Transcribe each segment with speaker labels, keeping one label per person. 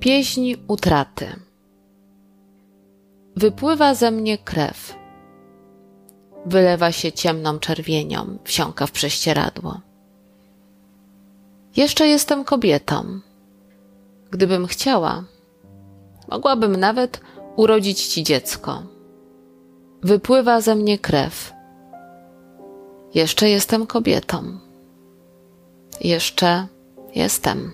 Speaker 1: Pieśń utraty. Wypływa ze mnie krew. Wylewa się ciemną czerwienią, wsiąka w prześcieradło. Jeszcze jestem kobietą. Gdybym chciała, mogłabym nawet urodzić ci dziecko. Wypływa ze mnie krew. Jeszcze jestem kobietą. Jeszcze jestem.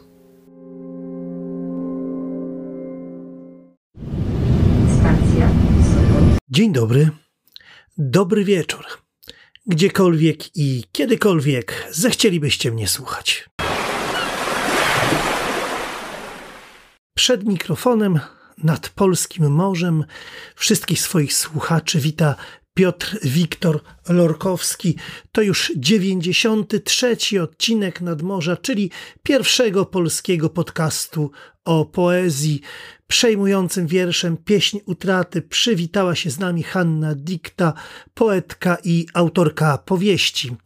Speaker 2: Dzień dobry, dobry wieczór. Gdziekolwiek i kiedykolwiek zechcielibyście mnie słuchać. Przed mikrofonem nad polskim morzem wszystkich swoich słuchaczy wita Piotr Wiktor Lorkowski. To już 93 odcinek Nadmorza, czyli pierwszego polskiego podcastu o poezji. Przejmującym wierszem Pieśń utraty przywitała się z nami Hanna Dikta, poetka i autorka powieści.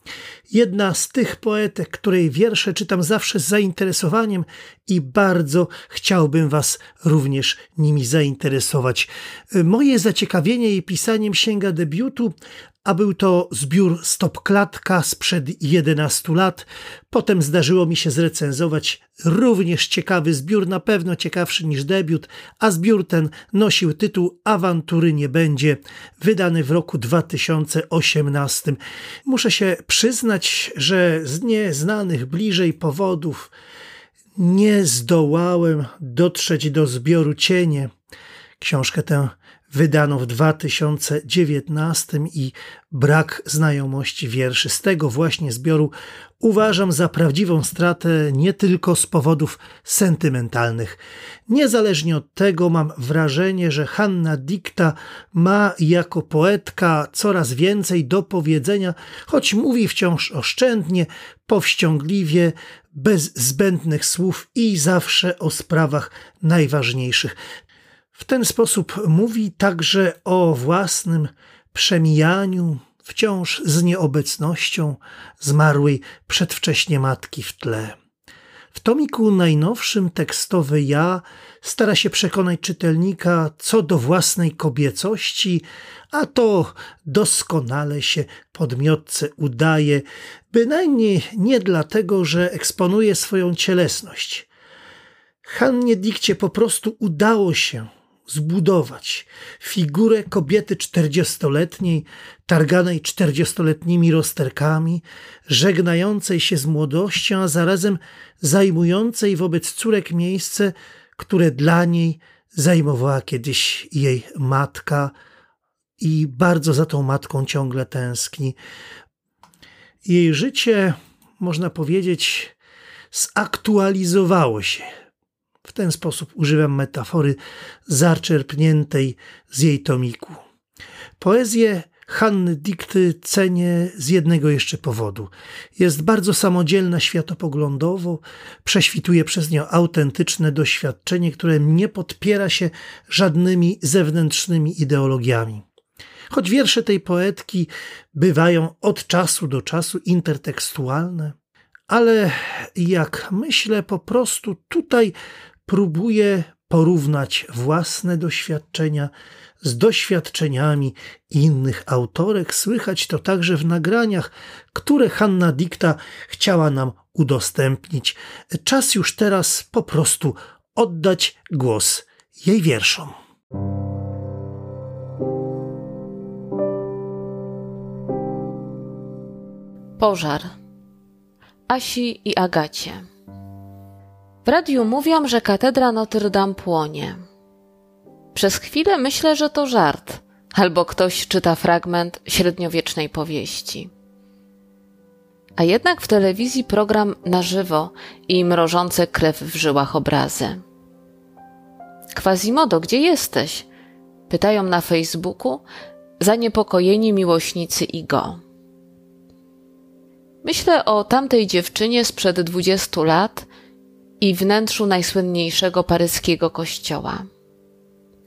Speaker 2: Jedna z tych poetek, której wiersze czytam zawsze z zainteresowaniem i bardzo chciałbym Was również nimi zainteresować. Moje zaciekawienie jej pisaniem sięga debiutu, a był to zbiór Stopklatka sprzed 11 lat. Potem zdarzyło mi się zrecenzować również ciekawy zbiór, na pewno ciekawszy niż debiut, a zbiór ten nosił tytuł Awantury nie będzie, wydany w roku 2018. Muszę się przyznać, że z nieznanych bliżej powodów nie zdołałem dotrzeć do zbioru Cienie. Książkę tę wydano w 2019 i brak znajomości wierszy z tego właśnie zbioru uważam za prawdziwą stratę nie tylko z powodów sentymentalnych. Niezależnie od tego mam wrażenie, że Hanna Dikta ma jako poetka coraz więcej do powiedzenia, choć mówi wciąż oszczędnie, powściągliwie, bez zbędnych słów i zawsze o sprawach najważniejszych. W ten sposób mówi także o własnym przemijaniu, wciąż z nieobecnością zmarłej przedwcześnie matki w tle. W tomiku najnowszym tekstowy ja stara się przekonać czytelnika co do własnej kobiecości, a to doskonale się podmiotce udaje, bynajmniej nie dlatego, że eksponuje swoją cielesność. Hannie Dikcie po prostu udało się zbudować figurę kobiety czterdziestoletniej, targanej czterdziestoletnimi rozterkami, żegnającej się z młodością, a zarazem zajmującej wobec córek miejsce, które dla niej zajmowała kiedyś jej matka i bardzo za tą matką ciągle tęskni. Jej życie, można powiedzieć, zaktualizowało się w ten sposób używam metafory zaczerpniętej z jej tomiku. Poezję Hanny Dikty cenię z jednego jeszcze powodu. Jest bardzo samodzielna światopoglądowo, prześwituje przez nią autentyczne doświadczenie, które nie podpiera się żadnymi zewnętrznymi ideologiami. Choć wiersze tej poetki bywają od czasu do czasu intertekstualne, ale jak myślę, po prostu tutaj próbuje porównać własne doświadczenia z doświadczeniami innych autorek. Słychać to także w nagraniach, które Hanna Dikta chciała nam udostępnić. Czas już teraz po prostu oddać głos jej wierszom.
Speaker 1: Pożar Asi i Agacie w radiu mówią, że katedra Notre Dame płonie. Przez chwilę myślę, że to żart, albo ktoś czyta fragment średniowiecznej powieści. A jednak w telewizji program na żywo i mrożące krew w żyłach obrazy. Quasimodo, gdzie jesteś? Pytają na Facebooku zaniepokojeni miłośnicy Igo. Myślę o tamtej dziewczynie sprzed dwudziestu lat, i wnętrzu najsłynniejszego paryskiego kościoła.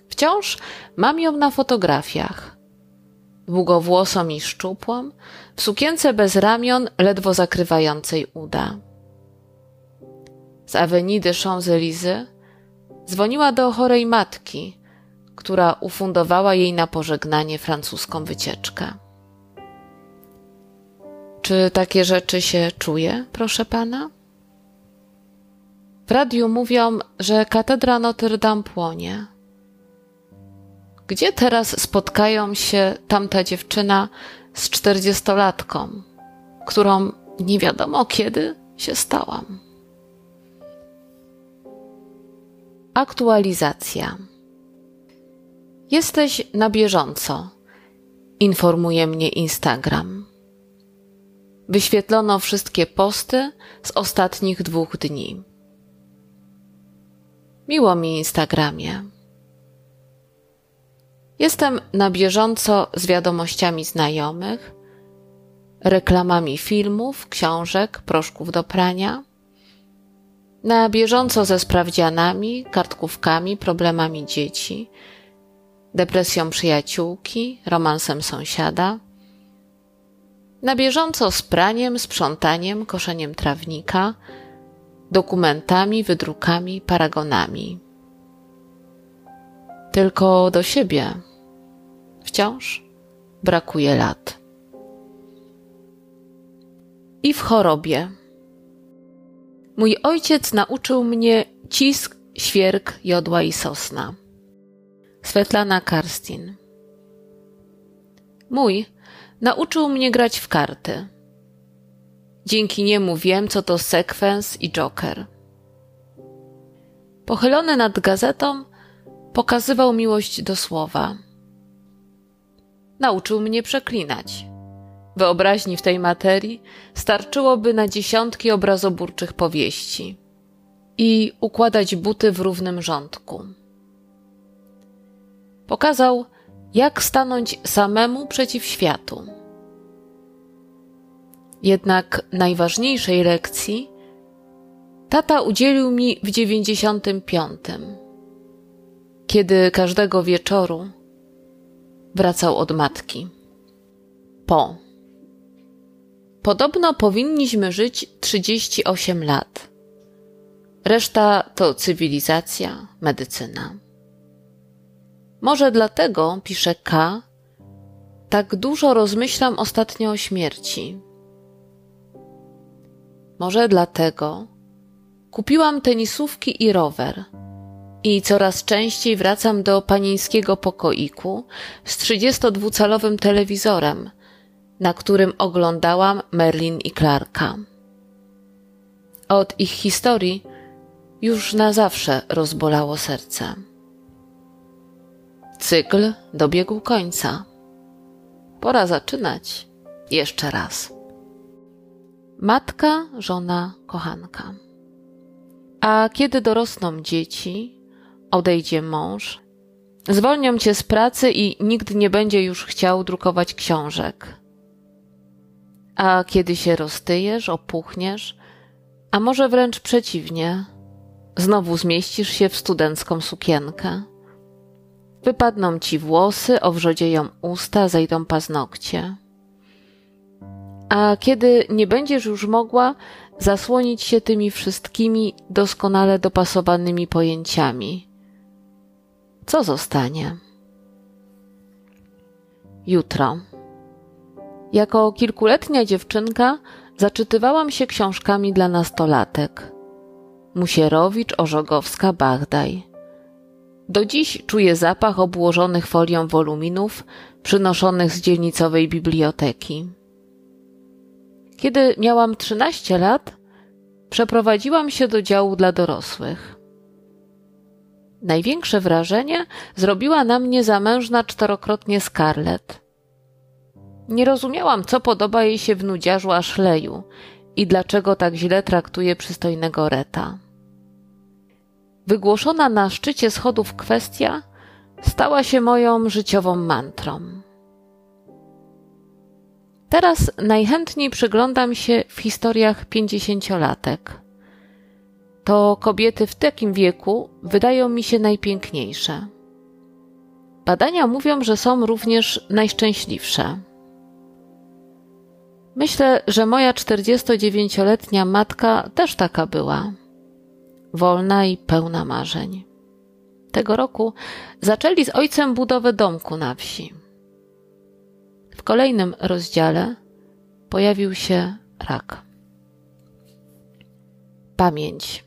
Speaker 1: Wciąż mam ją na fotografiach. długowłosą i szczupłą, w sukience bez ramion, ledwo zakrywającej uda. Z Avenue de Champs-Élysées dzwoniła do chorej matki, która ufundowała jej na pożegnanie francuską wycieczkę. Czy takie rzeczy się czuje, proszę pana? W radiu mówią, że katedra Notre Dame płonie. Gdzie teraz spotkają się tamta dziewczyna z czterdziestolatką, którą nie wiadomo kiedy się stałam? Aktualizacja. Jesteś na bieżąco, informuje mnie Instagram. Wyświetlono wszystkie posty z ostatnich dwóch dni. Miło mi Instagramie. Jestem na bieżąco z wiadomościami znajomych, reklamami filmów, książek, proszków do prania, na bieżąco ze sprawdzianami, kartkówkami, problemami dzieci, depresją przyjaciółki, romansem sąsiada, na bieżąco z praniem, sprzątaniem, koszeniem trawnika, dokumentami, wydrukami, paragonami. Tylko do siebie wciąż brakuje lat. I w chorobie. Mój ojciec nauczył mnie cisk, świerk, jodła i sosna. Svetlana Karstin. Mój nauczył mnie grać w karty. Dzięki niemu wiem, co to sekwens i joker. Pochylony nad gazetą, pokazywał miłość do słowa. Nauczył mnie przeklinać. Wyobraźni w tej materii starczyłoby na dziesiątki obrazoburczych powieści i układać buty w równym rządku. Pokazał, jak stanąć samemu przeciw światu. Jednak najważniejszej lekcji tata udzielił mi w dziewięćdziesiątym piątym, kiedy każdego wieczoru wracał od matki. Po. Podobno powinniśmy żyć 38 lat. Reszta to cywilizacja, medycyna. Może dlatego, pisze K, tak dużo rozmyślam ostatnio o śmierci. Może dlatego kupiłam tenisówki i rower i coraz częściej wracam do panieńskiego pokoiku z 32-calowym telewizorem, na którym oglądałam Merlin i Clarka. Od ich historii już na zawsze rozbolało serce. Cykl dobiegł końca. Pora zaczynać jeszcze raz. Matka, żona, kochanka. A kiedy dorosną dzieci, odejdzie mąż, zwolnią cię z pracy i nikt nie będzie już chciał drukować książek. A kiedy się roztyjesz, opuchniesz, a może wręcz przeciwnie, znowu zmieścisz się w studencką sukienkę. Wypadną ci włosy, owrzodzieją usta, zejdą paznokcie. A kiedy nie będziesz już mogła zasłonić się tymi wszystkimi doskonale dopasowanymi pojęciami, co zostanie? Jutro. Jako kilkuletnia dziewczynka zaczytywałam się książkami dla nastolatek. Musierowicz, Orzogowska, Bagdaj. Do dziś czuję zapach obłożonych folią woluminów przynoszonych z dzielnicowej biblioteki. Kiedy miałam 13 lat, przeprowadziłam się do działu dla dorosłych. Największe wrażenie zrobiła na mnie zamężna czterokrotnie Scarlett. Nie rozumiałam, co podoba jej się w nudziarzu Ashleyu i dlaczego tak źle traktuje przystojnego Reta. Wygłoszona na szczycie schodów kwestia stała się moją życiową mantrą. Teraz najchętniej przyglądam się w historiach pięćdziesięciolatek. To kobiety w takim wieku wydają mi się najpiękniejsze. Badania mówią, że są również najszczęśliwsze. Myślę, że moja 49-letnia matka też taka była. Wolna i pełna marzeń. Tego roku zaczęli z ojcem budowę domku na wsi. W kolejnym rozdziale pojawił się rak. Pamięć.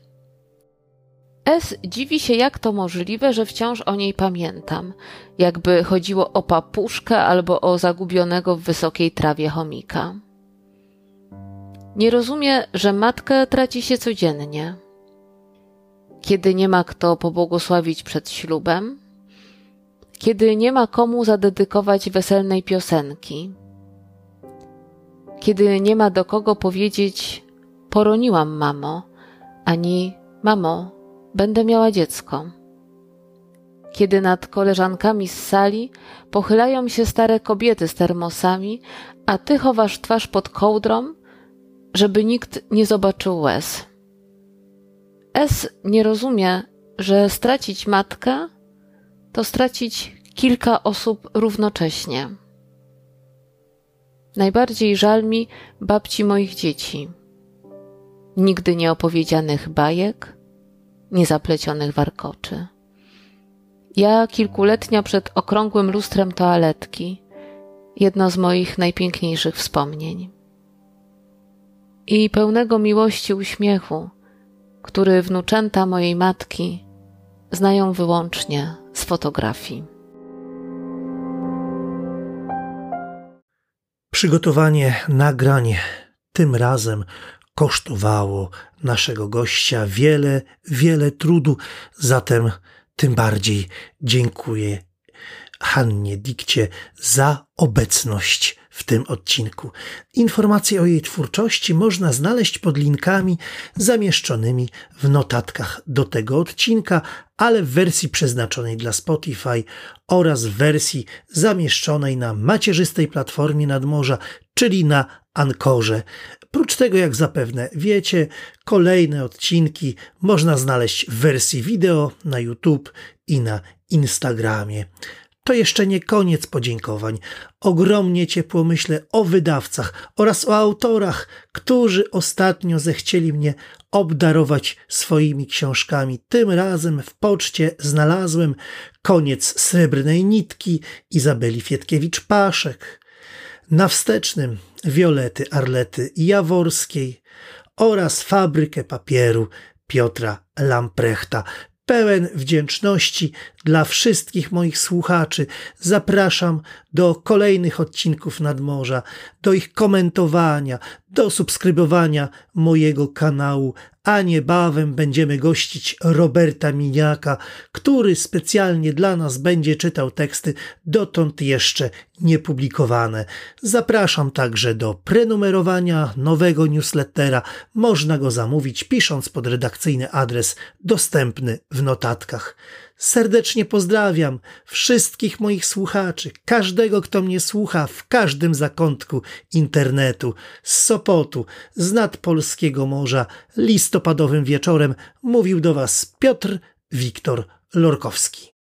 Speaker 1: S dziwi się, jak to możliwe, że wciąż o niej pamiętam, jakby chodziło o papuszkę albo o zagubionego w wysokiej trawie chomika. Nie rozumie, że matkę traci się codziennie. Kiedy nie ma kto pobłogosławić przed ślubem, kiedy nie ma komu zadedykować weselnej piosenki, kiedy nie ma do kogo powiedzieć: Poroniłam, mamo, ani mamo, będę miała dziecko. Kiedy nad koleżankami z sali pochylają się stare kobiety z termosami, a ty chowasz twarz pod kołdrą, żeby nikt nie zobaczył łez. S nie rozumie, że stracić matkę to stracić kilka osób równocześnie. Najbardziej żal mi babci moich dzieci. Nigdy nieopowiedzianych bajek, niezaplecionych warkoczy. Ja kilkuletnia przed okrągłym lustrem toaletki, jedno z moich najpiękniejszych wspomnień i pełnego miłości uśmiechu, który wnuczęta mojej matki znają wyłącznie z fotografii.
Speaker 2: Przygotowanie nagrań tym razem kosztowało naszego gościa wiele, wiele trudu, zatem tym bardziej dziękuję Hannie Dikcie za obecność w tym odcinku. Informacje o jej twórczości można znaleźć pod linkami zamieszczonymi w notatkach do tego odcinka, ale w wersji przeznaczonej dla Spotify oraz w wersji zamieszczonej na macierzystej platformie nadmorza, czyli na Ankorze. Prócz tego, jak zapewne wiecie, kolejne odcinki można znaleźć w wersji wideo na YouTube i na Instagramie. To jeszcze nie koniec podziękowań. Ogromnie ciepło myślę o wydawcach oraz o autorach, którzy ostatnio zechcieli mnie obdarować swoimi książkami. Tym razem w poczcie znalazłem Koniec srebrnej nitki Izabeli Fietkiewicz-Paszek, na wstecznym Wiolety Arlety Jaworskiej oraz Fabrykę Papieru Piotra Lamprechta pełen wdzięczności dla wszystkich moich słuchaczy. Zapraszam do kolejnych odcinków Nadmorza, do ich komentowania, do subskrybowania mojego kanału, a niebawem będziemy gościć Roberta Miniaka, który specjalnie dla nas będzie czytał teksty dotąd jeszcze niepublikowane. Zapraszam także do prenumerowania nowego newslettera. Można go zamówić pisząc pod redakcyjny adres dostępny w notatkach. Serdecznie pozdrawiam wszystkich moich słuchaczy, każdego, kto mnie słucha w każdym zakątku internetu, z Sopotu, z nad polskiego morza, listopadowym wieczorem mówił do Was Piotr Wiktor Lorkowski.